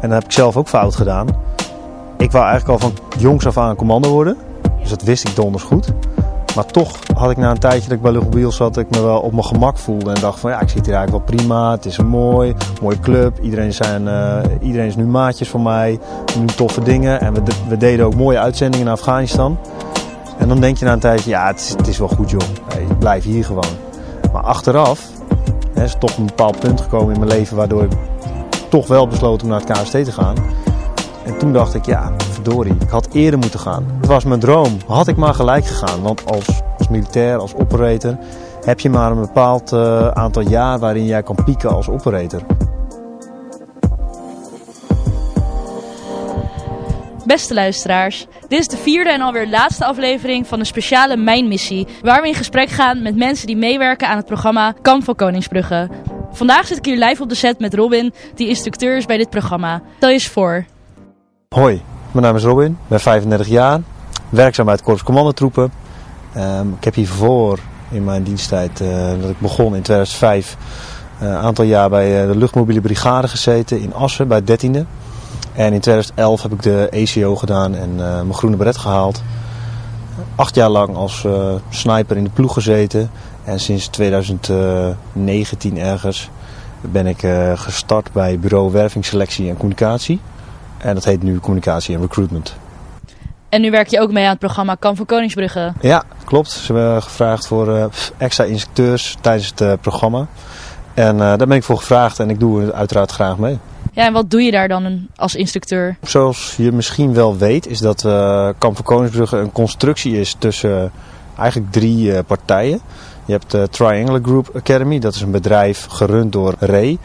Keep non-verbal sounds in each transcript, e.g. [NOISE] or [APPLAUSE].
En dat heb ik zelf ook fout gedaan. Ik wou eigenlijk al van jongs af aan commando worden. Dus dat wist ik donders goed. Maar toch had ik na een tijdje dat ik bij Luchtmobiel zat, ik me wel op mijn gemak voelde. En dacht van ja, ik zit hier eigenlijk wel prima. Het is een mooi, mooie club. Iedereen, zijn, uh, iedereen is nu maatjes van mij. We doen toffe dingen. En we, we, deden ook mooie uitzendingen naar Afghanistan. En dan denk je na een tijdje, ja, het is, het is wel goed joh. Ik blijf hier gewoon. Maar achteraf hè, is toch een bepaald punt gekomen in mijn leven waardoor ik toch wel besloten om naar het KST te gaan. En toen dacht ik, ja, verdorie, ik had eerder moeten gaan. Het was mijn droom. Had ik maar gelijk gegaan. Want als, als militair, als operator, heb je maar een bepaald uh, aantal jaar waarin jij kan pieken als operator. Beste luisteraars, dit is de vierde en alweer laatste aflevering van de speciale Mijnmissie, waar we in gesprek gaan met mensen die meewerken aan het programma Kamp van Koningsbrugge. Vandaag zit ik hier live op de set met Robin, die instructeur is bij dit programma. Stel je eens voor. Hoi, mijn naam is Robin, ben 35 jaar, werkzaam bij het Korps Commandotroepen. Um, ik heb hiervoor in mijn diensttijd, uh, dat ik begon in 2005, een uh, aantal jaar bij uh, de luchtmobiele brigade gezeten in Assen bij het 13e. En in 2011 heb ik de ECO gedaan en mijn groene beret gehaald. Acht jaar lang als sniper in de ploeg gezeten. En sinds 2019 ergens ben ik gestart bij bureau wervingsselectie en communicatie. En dat heet nu communicatie en recruitment. En nu werk je ook mee aan het programma Kamp van Koningsbrugge. Ja, klopt. Ze hebben gevraagd voor uh, extra instructeurs tijdens het uh, programma. En daar ben ik voor gevraagd en ik doe uiteraard graag mee. Ja, en wat doe je daar dan als instructeur? Zoals je misschien wel weet is dat Kamp van Koningsbrugge een constructie is tussen eigenlijk drie partijen. Je hebt de Triangular Group Academy, dat is een bedrijf gerund door Ray.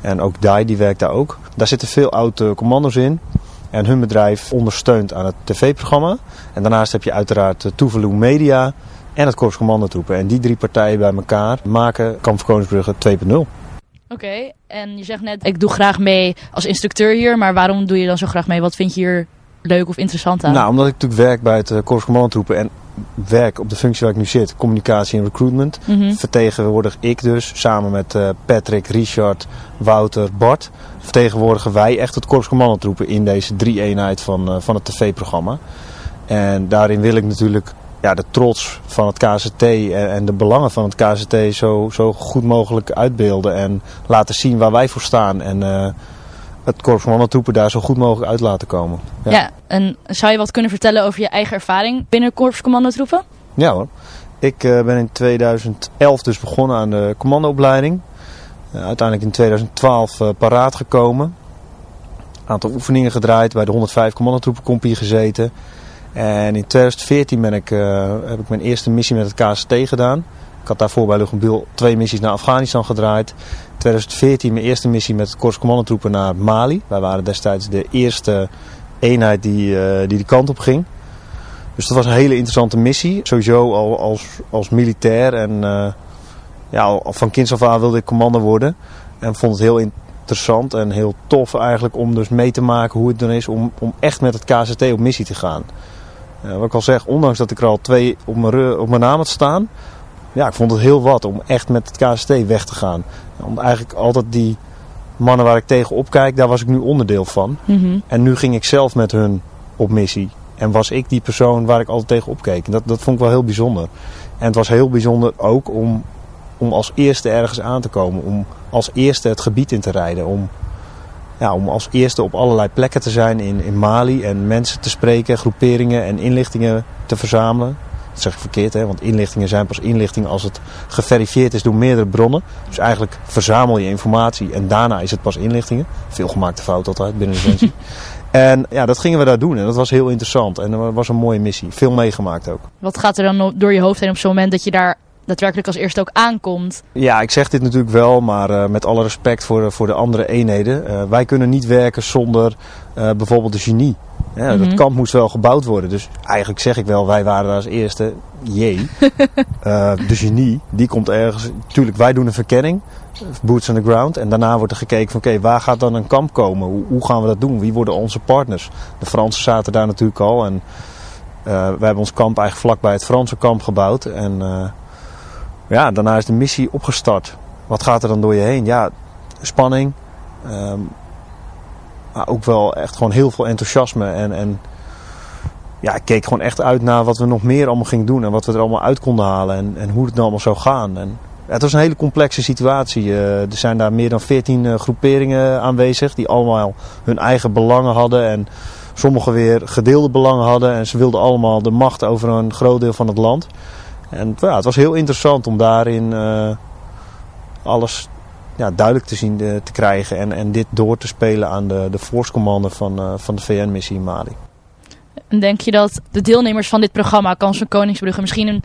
En ook DAI die werkt daar ook. Daar zitten veel oude commando's in. En hun bedrijf ondersteunt aan het tv-programma. En daarnaast heb je uiteraard Tuvalu Media en het Korps Commandotroepen. En die drie partijen bij elkaar maken Kamp Koningsbrugge 2.0. Oké, okay, en je zegt net, ik doe graag mee als instructeur hier. Maar waarom doe je dan zo graag mee? Wat vind je hier leuk of interessant aan? Nou, omdat ik natuurlijk werk bij het Korps Commandotroepen. En werk op de functie waar ik nu zit, communicatie en recruitment, mm -hmm. vertegenwoordig ik dus samen met uh, Patrick, Richard, Wouter, Bart, vertegenwoordigen wij echt het korps commandotroepen in deze drie eenheid van, uh, van het tv-programma. En daarin wil ik natuurlijk ja, de trots van het KZT en, en de belangen van het KZT zo, zo goed mogelijk uitbeelden en laten zien waar wij voor staan. En, uh, het korps commandotroepen daar zo goed mogelijk uit laten komen. Ja. ja, en zou je wat kunnen vertellen over je eigen ervaring binnen korps commandotroepen? Ja hoor. Ik uh, ben in 2011 dus begonnen aan de commandoopleiding. Uh, uiteindelijk in 2012 uh, paraat gekomen. Een aantal oefeningen gedraaid, bij de 105 commandotroepencompie gezeten. En in 2014 ben ik, heb ik mijn eerste missie met het KST gedaan. Ik had daarvoor bij Luchtmobiel twee missies naar Afghanistan gedraaid. 2014 mijn eerste missie met het Korps Commandotroepen naar Mali. Wij waren destijds de eerste eenheid die, uh, die die kant op ging. Dus dat was een hele interessante missie. Sowieso al als, als militair en uh, ja, van kinds af aan wilde ik commando worden. En vond het heel interessant en heel tof eigenlijk om dus mee te maken hoe het dan is om, om echt met het KZT op missie te gaan. Uh, wat ik al zeg, ondanks dat ik er al twee op mijn, op mijn naam had staan, ja, ik vond het heel wat om echt met het KST weg te gaan. Om eigenlijk altijd die mannen waar ik tegen opkijk, daar was ik nu onderdeel van. Mm -hmm. En nu ging ik zelf met hun op missie. En was ik die persoon waar ik altijd tegen opkeek. En dat, dat vond ik wel heel bijzonder. En het was heel bijzonder ook om, om als eerste ergens aan te komen. Om als eerste het gebied in te rijden. Om, ja, om als eerste op allerlei plekken te zijn in, in Mali. En mensen te spreken, groeperingen en inlichtingen te verzamelen. Dat zeg ik verkeerd, hè? want inlichtingen zijn pas inlichtingen als het geverifieerd is door meerdere bronnen. Dus eigenlijk verzamel je informatie en daarna is het pas inlichtingen. Veel gemaakte fout altijd binnen de Defensie. [LAUGHS] en ja, dat gingen we daar doen en dat was heel interessant. En dat was een mooie missie. Veel meegemaakt ook. Wat gaat er dan door je hoofd heen op zo'n moment dat je daar daadwerkelijk als eerste ook aankomt? Ja, ik zeg dit natuurlijk wel, maar uh, met alle respect voor, voor de andere eenheden. Uh, wij kunnen niet werken zonder uh, bijvoorbeeld de genie. Ja, mm -hmm. Dat kamp moest wel gebouwd worden. Dus eigenlijk zeg ik wel, wij waren als eerste. Jee. uh, [LAUGHS] de genie, die komt ergens. Tuurlijk, wij doen een verkenning. Boots on the ground. En daarna wordt er gekeken van oké, okay, waar gaat dan een kamp komen? Hoe, hoe, gaan we dat doen? Wie worden onze partners? De Fransen zaten daar natuurlijk al. En uh, wij hebben ons kamp eigenlijk vlakbij het Franse kamp gebouwd. En uh, ja, daarna is de missie opgestart. Wat gaat er dan door je heen? Ja, spanning. Um, maar ook wel echt gewoon heel veel enthousiasme. En, en ja, ik keek gewoon echt uit naar wat we nog meer allemaal gingen doen. En wat we er allemaal uit konden halen. En, en hoe het nou allemaal zou gaan. En, het was een hele complexe situatie. er zijn daar meer dan 14 groeperingen aanwezig. Die allemaal hun eigen belangen hadden. En sommigen weer gedeelde belangen hadden. En ze wilden allemaal de macht over een groot deel van het land. En ja, het was heel interessant om daarin uh, alles ja, duidelijk te zien de, te krijgen. En, en dit door te spelen aan de, de force commander van, uh, van de VN-missie in Mali. En denk je dat de deelnemers van dit programma, Kans van Koningsbrugge, misschien een,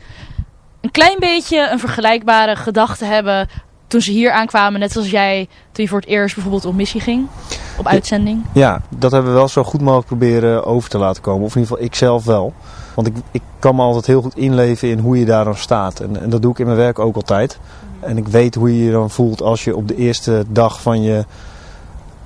een klein beetje een vergelijkbare gedachte hebben toen ze hier aankwamen, net zoals jij toen je voor het eerst bijvoorbeeld op missie ging, op uitzending? Ja, dat hebben we wel zo goed mogelijk proberen over te laten komen. Of in ieder geval ik zelf wel. Want ik, ik kan me altijd heel goed inleven in hoe je daar dan staat. En, en dat doe ik in mijn werk ook altijd. En ik weet hoe je je dan voelt als je op de eerste dag van je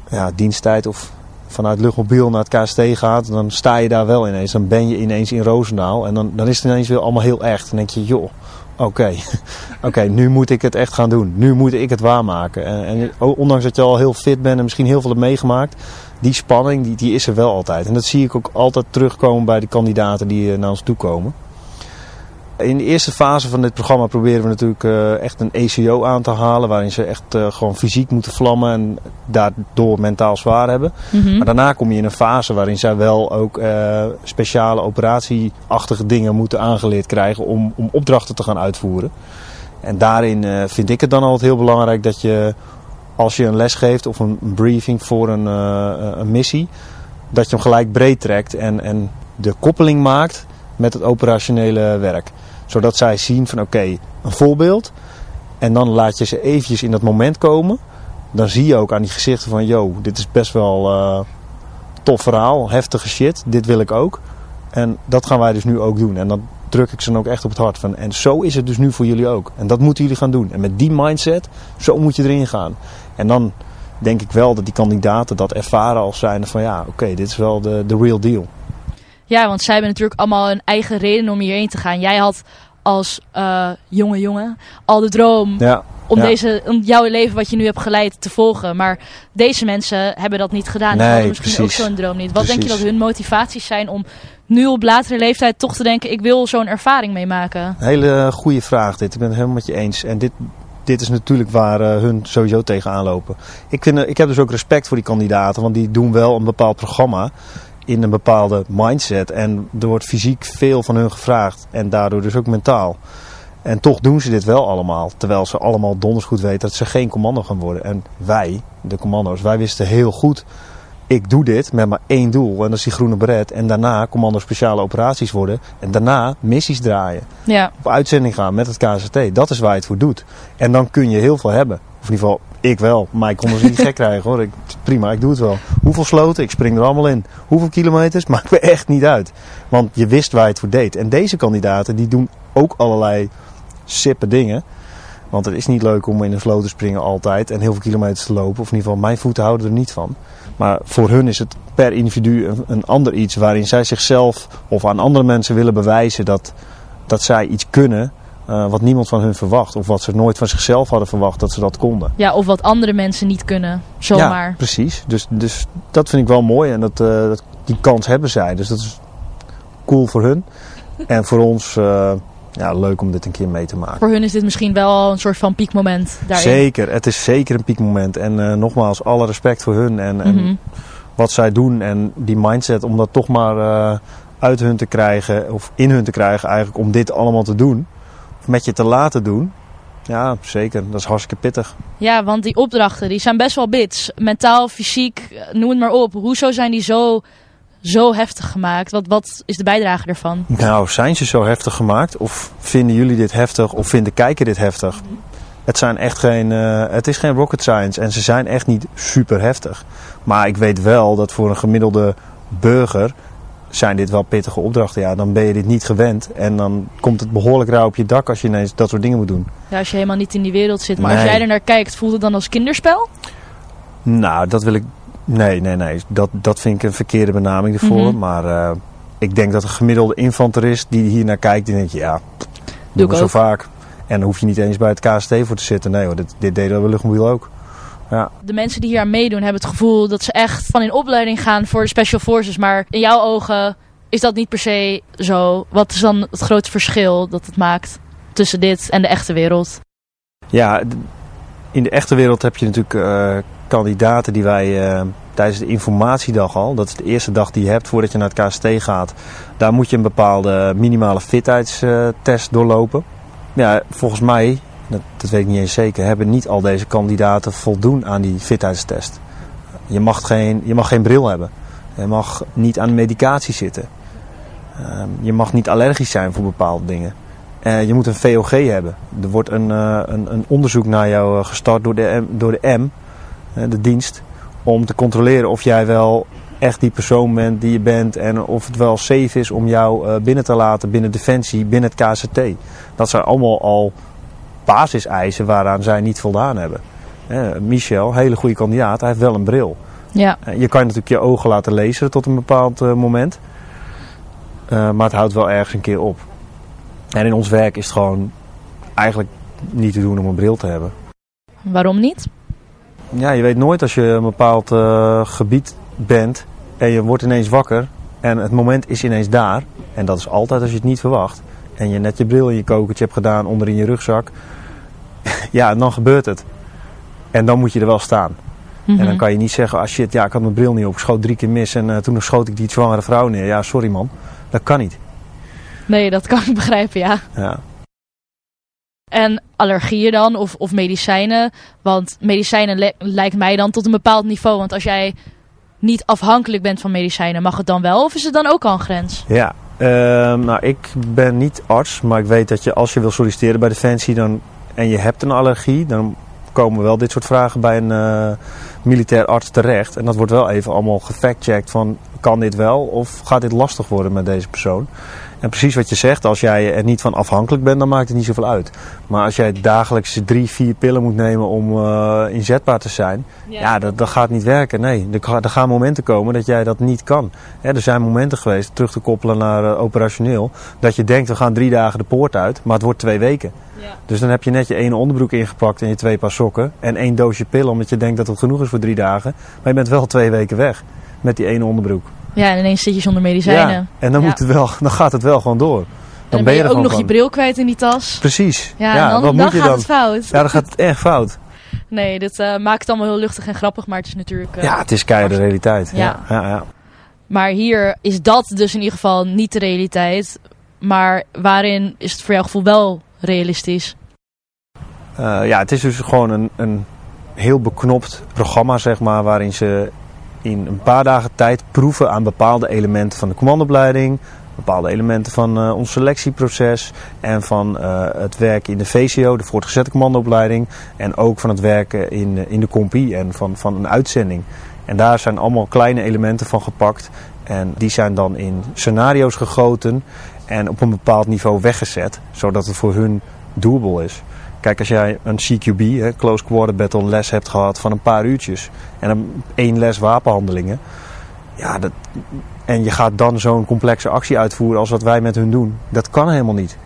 ja, diensttijd of vanuit luchtmobiel naar het KST gaat. Dan sta je daar wel ineens. Dan ben je ineens in Roosendaal. En dan, dan is het ineens weer allemaal heel echt. Dan denk je, joh, oké, [LAUGHS] oké, nu moet ik het echt gaan doen. Nu moet ik het waarmaken. En, en ondanks dat je al heel fit bent en misschien heel veel hebt meegemaakt die spanning die, die is er wel altijd. En dat zie ik ook altijd terugkomen bij de kandidaten die naar ons toe komen. In de eerste fase van dit programma proberen we natuurlijk uh, echt een ECO aan te halen. Waarin ze echt uh, gewoon fysiek moeten vlammen en daardoor mentaal zwaar hebben. Mm -hmm. Maar daarna kom je in een fase waarin zij wel ook uh, speciale operatieachtige dingen moeten aangeleerd krijgen om, om opdrachten te gaan uitvoeren. En daarin vind ik het dan altijd heel belangrijk dat je als je een les geeft of een briefing voor een, een missie, dat je hem gelijk breed trekt en, en de koppeling maakt met het operationele werk. Zodat zij zien van oké, een voorbeeld. En dan laat je ze eventjes in dat moment komen. Dan zie je ook aan die gezichten van yo, dit is best wel uh, tof verhaal, heftige shit, dit wil ik ook. En dat gaan wij dus nu ook doen. En dan druk ik ze dan ook echt op het hart van. En zo is het dus nu voor jullie ook. En dat moeten jullie gaan doen. En met die mindset, zo moet je erin gaan. En dan denk ik wel dat die kandidaten dat ervaren als zijn van ja, oké, dit is wel de, de real deal. Ja, want zij hebben natuurlijk allemaal een eigen reden om hierheen te gaan. Jij had als uh, jonge jongen al de droom ja, om, ja. deze, om jouw leven wat je nu hebt geleid te volgen. Maar deze mensen hebben dat niet gedaan. Die Nee, hadden misschien precies. ook zo'n droom niet. Wat denk je dat hun motivaties zijn om nu op latere leeftijd toch te denken... ik wil zo'n ervaring meemaken? Hele goede vraag dit. Ik ben het helemaal met je eens. En dit, dit is natuurlijk waar eh, hun sowieso tegenaan lopen. Ik, vind, eh, ik heb dus ook respect voor die kandidaten. Want die doen wel een bepaald programma in een bepaalde mindset. En er wordt fysiek veel van hun gevraagd. En daardoor dus ook mentaal. En toch doen ze dit wel allemaal. Terwijl ze allemaal donders goed weten dat ze geen commando gaan worden. En wij, de commando's, wij wisten heel goed... Ik doe dit met maar één doel. En dat is die groene beret. En daarna commando speciale operaties worden. En daarna missies draaien. Ja, Op uitzending gaan met het KZT. Dat is waar je het voor doet. En dan kun je heel veel hebben. Of in ieder geval, ik wel. Maar ik kon ons niet gek krijgen hoor. Ik, prima, ik doe het wel. Hoeveel sloten? Ik spring er allemaal in. Hoeveel kilometers? [LAUGHS] Maakt me echt niet uit. Want je wist waar je het voor deed. En deze kandidaten die doen ook allerlei sippe dingen. Want het is niet leuk om in een sloot te springen altijd. En heel veel kilometers te lopen. Of in ieder geval, mijn voeten houden er niet van. Maar voor hun is het per individu een, een ander iets. Waarin zij zichzelf of aan andere mensen willen bewijzen dat, dat zij iets kunnen. Eh, wat niemand van hun verwacht. Of wat ze nooit van zichzelf hadden verwacht dat ze dat konden. ja, of wat andere mensen niet kunnen. Zomaar. Ja, precies. Dus, dus dat vind ik wel mooi. En dat, eh, dat, die kans hebben zij. Dus dat is cool voor hun. En voor ons eh, ja, leuk om dit een keer mee te maken. Voor hun is dit misschien wel een soort van piekmoment daarin. Zeker, het is zeker een piekmoment. En nogmaals, alle respect voor hun en, en Mhm. wat zij doen. En die mindset om dat toch maar uit hun te krijgen, of in hun te krijgen eigenlijk, om dit allemaal te doen. Met je te laten doen. Ja, zeker. Dat is hartstikke pittig. Ja, want die opdrachten die zijn best wel bits. Mentaal, fysiek, eh, noem het maar op. Hoezo zijn die zo, zo heftig gemaakt? Wat, wat is de bijdrage ervan? Nou, zijn ze zo heftig gemaakt? Of vinden jullie dit heftig? Of vindt de kijker dit heftig? Het, zijn echt geen, eh, het is geen rocket science en ze zijn echt niet super heftig. Maar ik weet wel dat voor een gemiddelde burger zijn dit wel pittige opdrachten. Ja, dan ben je dit niet gewend. En dan komt het behoorlijk rauw op je dak als je ineens dat soort dingen moet doen. Ja, als je helemaal niet in die wereld zit. Maar als jij er naar kijkt, voelt het dan als kinderspel? Nou, dat wil ik... Nee, nee, nee. Dat, dat vind ik een verkeerde benaming ervoor. Mhm. Maar eh, ik denk dat een gemiddelde infanterist die hier naar kijkt, die denkt, ja, doen ik we zo vaak. En dan hoef je niet eens bij het KST voor te zitten. Nee hoor, dit, dit deden we luchtmobiel ook. Ja. De mensen die hier aan meedoen hebben het gevoel dat ze echt van in opleiding gaan voor de Special Forces. Maar in jouw ogen is dat niet per se zo. Wat is dan het grote verschil dat het maakt tussen dit en de echte wereld? Ja, in de echte wereld heb je natuurlijk eh, kandidaten die wij eh, tijdens de informatiedag al, dat is de eerste dag die je hebt voordat je naar het KST gaat, daar moet je een bepaalde minimale fitheidstest doorlopen. Ja, volgens mij, dat, dat weet ik niet eens zeker, hebben niet al deze kandidaten voldoen aan die fitheidstest. Je mag geen, je mag geen bril hebben. Je mag niet aan medicatie zitten. Ehm, je mag niet allergisch zijn voor bepaalde dingen. Eh, je moet een VOG hebben. Er wordt een, eh, een, een onderzoek naar jou eh, gestart door de door de, M de dienst, om te controleren of jij wel echt die persoon bent die je bent en of het wel safe is om jou binnen te laten binnen Defensie, binnen het KCT. Dat zijn allemaal al basiseisen waaraan zij niet voldaan hebben. Eh, Michel, hele goede kandidaat, hij heeft wel een bril. Ja, Eh, Je kan natuurlijk je ogen laten lezen tot een bepaald eh, moment. Maar het houdt wel ergens een keer op. En in ons werk is het gewoon eigenlijk niet te doen om een bril te hebben. waarom niet? Ja, je weet nooit als je een bepaald gebied bent en je wordt ineens wakker en het moment is ineens daar. En dat is altijd als je het niet verwacht. En je net je bril in je kokertje hebt gedaan onder in je rugzak. [LAUGHS] ja, en dan gebeurt het. En dan moet je er wel staan. En dan Mhm. kan je niet zeggen, ah shit, ja, ik had mijn bril niet op, ik schoot drie keer mis en eh, toen schoot ik die zwangere vrouw neer. Ja, sorry man, dat kan niet. Nee, dat kan ik [LAUGHS] begrijpen, ja. Ja. En allergieën dan, of, of medicijnen. Want medicijnen lijkt mij dan tot een bepaald niveau. Want als jij niet afhankelijk bent van medicijnen, mag het dan wel? Of is het dan ook al een grens? Ja, ehm, nou ik ben niet arts, maar ik weet dat je als je wil solliciteren bij Defensie dan, en je hebt een allergie, dan komen wel dit soort vragen bij een eh, militair arts terecht. En dat wordt wel even allemaal gefactcheckt van kan dit wel of gaat dit lastig worden met deze persoon. En precies wat je zegt, als jij er niet van afhankelijk bent, dan maakt het niet zoveel uit. Maar als jij dagelijks drie, vier pillen moet nemen om eh, inzetbaar te zijn, ja, dat, dat gaat niet werken. Nee, er, ga- er gaan momenten komen dat jij dat niet kan. Hè, er zijn momenten geweest, terug te koppelen naar eh, operationeel, dat je denkt we gaan drie dagen de poort uit, maar het wordt twee weken. Ja. Dus dan heb je net je ene onderbroek ingepakt en je twee paar sokken en één doosje pillen omdat je denkt dat het genoeg is voor drie dagen. Maar je bent wel twee weken weg met die ene onderbroek. Ja, en ineens zit je zonder medicijnen. Ja, en dan, moet het wel, dan gaat het wel gewoon door. Dan, en dan ben je er ook nog je bril kwijt in die tas. Precies. Ja, dan, wat dan moet je gaat dan? het fout. Ja, dan gaat het echt fout. [LAUGHS] Nee, dit eh, maakt het allemaal heel luchtig en grappig, maar het is natuurlijk... eh, Ja, het is keiharde realiteit. Ja. Ja. Ja, ja, Maar hier is dat dus in ieder geval niet de realiteit. Maar waarin is het voor jouw gevoel wel realistisch? Eh, ja, het is dus gewoon een, een heel beknopt programma, zeg maar, waarin ze in een paar dagen tijd proeven aan bepaalde elementen van de commandoopleiding, bepaalde elementen van eh, ons selectieproces en van eh, het werken in de VCO, de voortgezette commandoopleiding, en ook van het werken in, eh, in de compie en van, van een uitzending. En daar zijn allemaal kleine elementen van gepakt en die zijn dan in scenario's gegoten en op een bepaald niveau weggezet, zodat het voor hun doable is. Kijk, als jij een CQB, hè, Close Quarter Battle, les hebt gehad van een paar uurtjes en een, één les wapenhandelingen. Ja, dat, en je gaat dan zo'n complexe actie uitvoeren als wat wij met hun doen. Dat kan helemaal niet.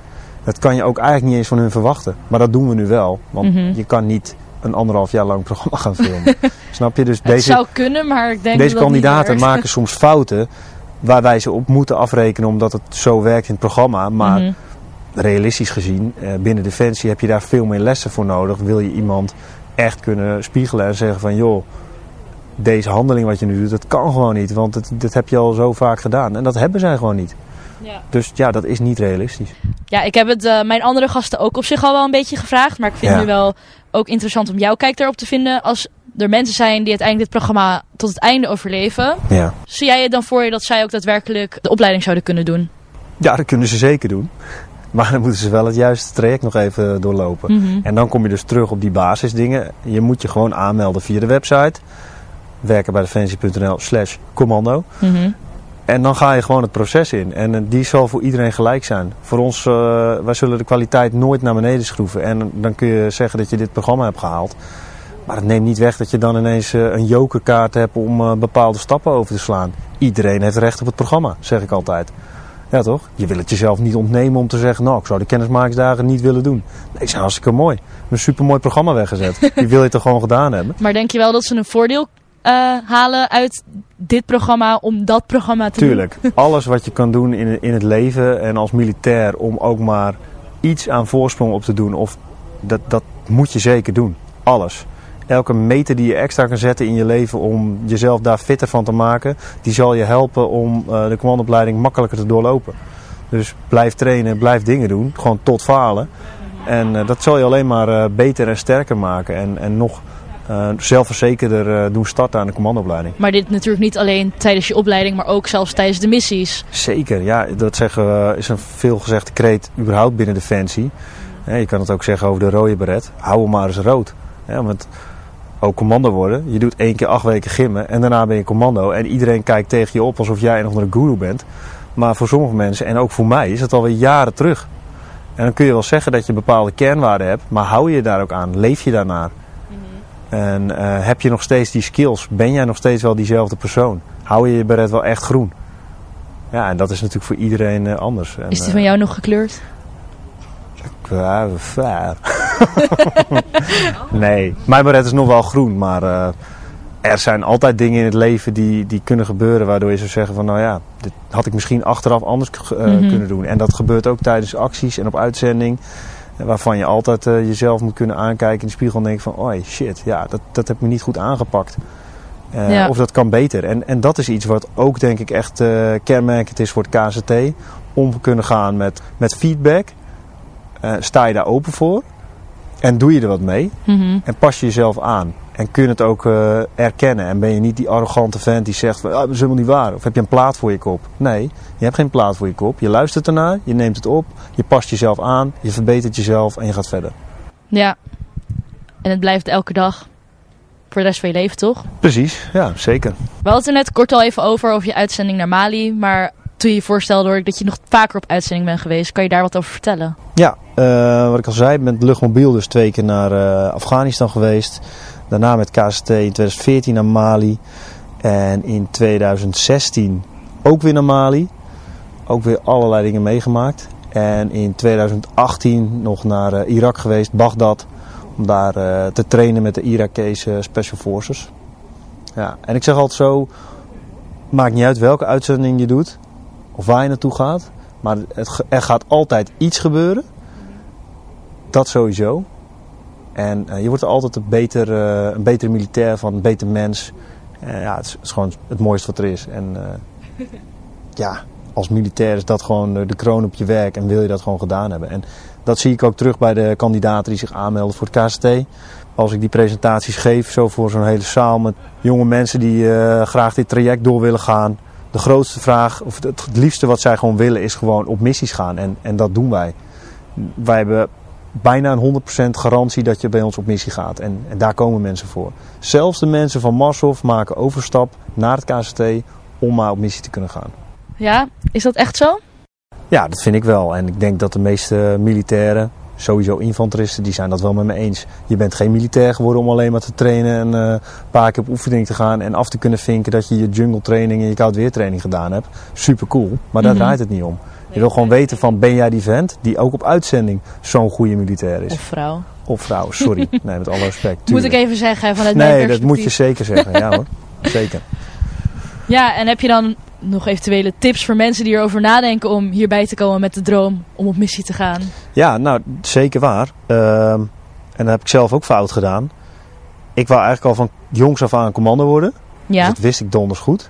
Dat kan je ook eigenlijk niet eens van hun verwachten. Maar dat doen we nu wel. Want Mhm. je kan niet een anderhalf jaar lang programma gaan [LAUGHS] filmen. Snap je? Dus het deze, zou kunnen, maar ik denk deze dat dat niet kandidaten maken soms fouten waar wij ze op moeten afrekenen omdat het zo werkt in het programma. Maar Mhm. Realistisch gezien, eh, binnen Defensie heb je daar veel meer lessen voor nodig. Wil je iemand echt kunnen spiegelen en zeggen van joh, deze handeling wat je nu doet, dat kan gewoon niet. Want het, dat heb je al zo vaak gedaan. En dat hebben zij gewoon niet. Ja. Dus ja, dat is niet realistisch. Ja, ik heb het eh, mijn andere gasten ook op zich al wel een beetje gevraagd. Maar ik vind Ja. het nu wel ook interessant om jouw kijk daarop te vinden. Als er mensen zijn die uiteindelijk dit programma tot het einde overleven. Ja. Zie jij het dan voor je dat zij ook daadwerkelijk de opleiding zouden kunnen doen? ja, dat kunnen ze zeker doen. Maar dan moeten ze wel het juiste traject nog even doorlopen. Mhm. En dan kom je dus terug op die basisdingen. Je moet je gewoon aanmelden via de website. Werken bij defensie.nl slash commando. Mhm. En dan ga je gewoon het proces in. En eh, die zal voor iedereen gelijk zijn. Voor ons, eh, wij zullen de kwaliteit nooit naar beneden schroeven. En dan kun je zeggen dat je dit programma hebt gehaald. Maar het neemt niet weg dat je dan ineens eh, een jokerkaart hebt om bepaalde stappen over te slaan. Iedereen heeft recht op het programma, zeg ik altijd. Ja, toch? Je wil het jezelf niet ontnemen om te zeggen, nou, ik zou de kennismakingsdagen niet willen doen. Nee, zijn hartstikke mooi. Een supermooi programma weggezet. [LAUGHS] Die wil je toch gewoon gedaan hebben? Maar denk je wel dat ze een voordeel uh, halen uit dit programma om dat programma te Tuurlijk. doen? [LAUGHS] Alles wat je kan doen in, in het leven en als militair om ook maar iets aan voorsprong op te doen. Of dat, dat moet je zeker doen. Alles. Elke meter die je extra kan zetten in je leven om jezelf daar fitter van te maken, die zal je helpen om uh, de commandoopleiding makkelijker te doorlopen. Dus blijf trainen, blijf dingen doen, gewoon tot falen. En uh, dat zal je alleen maar uh, beter en sterker maken en, en nog zelfverzekerder doen starten aan de commandoopleiding. Maar dit natuurlijk niet alleen tijdens je opleiding, maar ook zelfs tijdens de missies. Zeker, ja, dat zeggen is een veelgezegde kreet überhaupt binnen Defensie. je kan het ook zeggen over de rode beret. Hou hem maar eens rood. Ja, want ook commando worden. Je doet één keer acht weken gimmen en daarna ben je commando. En iedereen kijkt tegen je op alsof jij een of andere guru bent. Maar voor sommige mensen, en ook voor mij, is het alweer jaren terug. En dan kun je wel zeggen dat je bepaalde kernwaarden hebt, maar hou je daar ook aan? Leef je daarnaar? Mhm. En uh, heb je nog steeds die skills? Ben jij nog steeds wel diezelfde persoon? Hou je je beret wel echt groen? Ja, en dat is natuurlijk voor iedereen uh, anders. En, is die van jou nog gekleurd? [LAUGHS] [LAUGHS] nee, mijn beret is nog wel groen, maar uh, er zijn altijd dingen in het leven die, die kunnen gebeuren waardoor je zou zeggen van nou ja, dit had ik misschien achteraf anders uh, mm -hmm. kunnen doen. En dat gebeurt ook tijdens acties en op uitzending. Waarvan je altijd uh, jezelf moet kunnen aankijken in de spiegel en denken van oh shit, ja, dat, dat heb ik niet goed aangepakt. Uh, ja. Of dat kan beter. En, en dat is iets wat ook denk ik echt uh, kenmerkend is voor het KZT. Om te kunnen gaan met, met feedback. Uh, sta je daar open voor? En doe je er wat mee? Mm -hmm. En pas je jezelf aan? En kun je het ook uh, erkennen? En ben je niet die arrogante vent die zegt: ah, dat is helemaal niet waar. Of heb je een plaat voor je kop? Nee, je hebt geen plaat voor je kop. Je luistert ernaar, je neemt het op, je past jezelf aan, je verbetert jezelf en je gaat verder. Ja, en het blijft elke dag voor de rest van je leven, toch? Precies, ja, zeker. We hadden het er net kort al even over, over je uitzending naar Mali. Maar toen je voorstelde hoor dat je nog vaker op uitzending bent geweest. Kan je daar wat over vertellen? Ja, uh, wat ik al zei, met luchtmobiel dus twee keer naar uh, Afghanistan geweest. Daarna met KST in 2014 naar Mali. En in 2016 ook weer naar Mali. Ook weer allerlei dingen meegemaakt. En in 2018 nog naar uh, Irak geweest, Bagdad. Om daar te trainen met de Irakese Special Forces. Ja, en ik zeg altijd zo, maakt niet uit welke uitzending je doet of waar je naartoe gaat. Maar het, er gaat altijd iets gebeuren. Dat sowieso. En uh, je wordt er altijd een beter, uh, een betere militair van, een beter mens. Uh, ja, het is, gewoon het mooiste wat er is. En ja, als militair is dat gewoon de kroon op je werk en wil je dat gewoon gedaan hebben. En dat zie ik ook terug bij de kandidaten die zich aanmelden voor het KST. Als ik die presentaties geef, zo voor zo'n hele zaal met jonge mensen die graag dit traject door willen gaan de grootste vraag, of het, liefste wat zij gewoon willen, is gewoon op missies gaan. En, en dat doen wij. Wij hebben bijna een 100% garantie dat je bij ons op missie gaat. En, en daar komen mensen voor. Zelfs de mensen van Marshof maken overstap naar het KST om maar op missie te kunnen gaan. Ja, is dat echt zo? Ja, dat vind ik wel. En ik denk dat de meeste militairen, sowieso infanteristen, die zijn dat wel met me eens. Je bent geen militair geworden om alleen maar te trainen en uh, een paar keer op oefening te gaan en af te kunnen vinken dat je je jungle training en je koud weer training gedaan hebt. Super cool, maar daar mm -hmm. draait het niet om. Je wil gewoon weten van ben jij die vent die ook op uitzending zo'n goede militair is. Of vrouw. Of vrouw, sorry. [LAUGHS] nee, met alle respect. Tuurlijk. Moet ik even zeggen vanuit mijn Nee, dat moet je zeker zeggen. Ja hoor, [LAUGHS] zeker. Ja, en heb je dan nog eventuele tips voor mensen die erover nadenken om hierbij te komen met de droom om op missie te gaan? Ja, nou zeker waar. Uh, en dat heb ik zelf ook fout gedaan. Ik wou eigenlijk al van jongs af aan commando worden. Ja. Dus dat wist ik donders goed.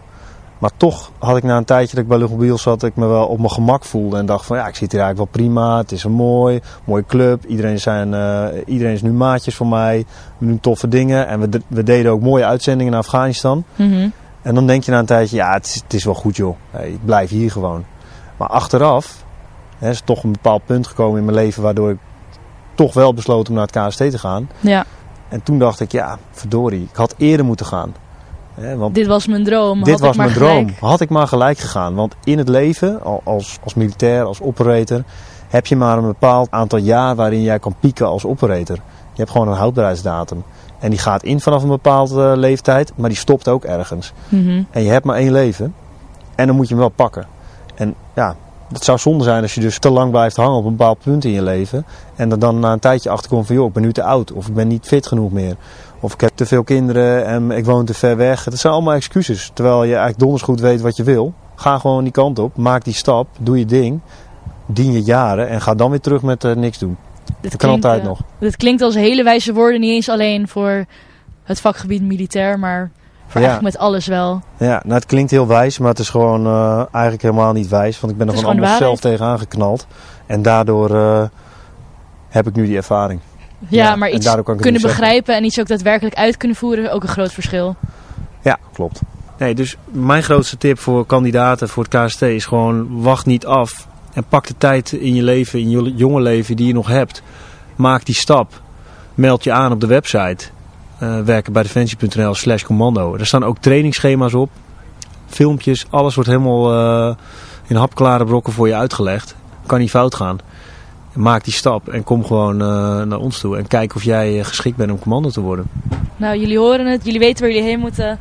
Maar toch had ik na een tijdje dat ik bij Luchtmobiel zat, dat ik me wel op mijn gemak voelde. En dacht van ja, ik zit hier eigenlijk wel prima. Het is een mooi, mooie club. Iedereen, zijn, uh, iedereen is nu maatjes voor mij. We doen toffe dingen. En we, we deden ook mooie uitzendingen naar Afghanistan. Mm -hmm. En dan denk je na een tijdje, ja, het is, het is wel goed joh. Hey, ik blijf hier gewoon. Maar achteraf hè, is toch een bepaald punt gekomen in mijn leven waardoor ik toch wel besloten om naar het KST te gaan. Ja. En toen dacht ik, ja, verdorie, ik had eerder moeten gaan. Hè, want dit was mijn droom. Dit had was ik maar mijn gelijk. droom. Had ik maar gelijk gegaan. Want in het leven, als, als militair, als operator, heb je maar een bepaald aantal jaar waarin jij kan pieken als operator. Je hebt gewoon een houdbaarheidsdatum. En die gaat in vanaf een bepaalde uh, leeftijd, maar die stopt ook ergens. Mm -hmm. En je hebt maar één leven. En dan moet je hem wel pakken. En ja, Het zou zonde zijn als je dus te lang blijft hangen op een bepaald punt in je leven. En er dan na een tijdje achterkomt van joh, ik ben nu te oud. Of ik ben niet fit genoeg meer. Of ik heb te veel kinderen en ik woon te ver weg. Dat zijn allemaal excuses. Terwijl je eigenlijk donders goed weet wat je wil. Ga gewoon die kant op. Maak die stap. Doe je ding. Dien je jaren. En ga dan weer terug met uh, niks doen. Dit Dat kan klinkt, altijd eh, nog. Dit klinkt als hele wijze woorden, niet eens alleen voor het vakgebied militair, maar voor Ja. eigenlijk met alles wel. Ja, nou het klinkt heel wijs, maar het is gewoon eh, eigenlijk helemaal niet wijs. Want ik ben er Het gewoon allemaal zelf tegenaan geknald. En daardoor eh, heb ik nu die ervaring. Ja, Ja, maar en iets daardoor kan ik het kunnen zeggen. begrijpen en iets ook daadwerkelijk uit kunnen voeren, ook een groot verschil. Ja, klopt. Nee, dus mijn grootste tip voor kandidaten voor het KST is gewoon wacht niet af. En pak de tijd in je leven, in je jonge leven die je nog hebt. Maak die stap. Meld je aan op de website. eh werken bij defensie.nl slash commando. Er staan ook trainingsschema's op. Filmpjes, alles wordt helemaal eh, in hapklare brokken voor je uitgelegd. Kan niet fout gaan. Maak die stap en kom gewoon eh, naar ons toe. En kijk of jij geschikt bent om commando te worden. Nou, jullie horen het, jullie weten waar jullie heen moeten.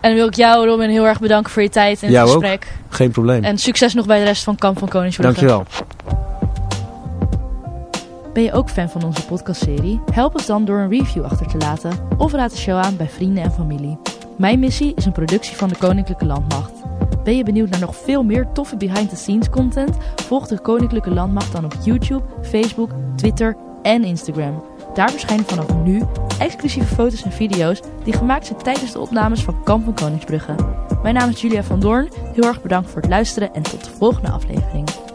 En dan wil ik jou, Robin, heel erg bedanken voor je tijd en het Jou ook. gesprek. Geen probleem. En succes nog bij de rest van Kamp van Koningsbrugge. Dankjewel. Ben je ook fan van onze podcastserie? Help ons dan door een review achter te laten of raad de show aan bij vrienden en familie. Mijn missie is een productie van de Koninklijke Landmacht. Ben je benieuwd naar nog veel meer toffe behind-the-scenes content? Volg de Koninklijke Landmacht dan op YouTube, Facebook, Twitter en Instagram. Daar verschijnen vanaf nu exclusieve foto's en video's die gemaakt zijn tijdens de opnames van Kamp van Koningsbrugge. Mijn naam is Julia van Doorn. Heel erg bedankt voor het luisteren en tot de volgende aflevering.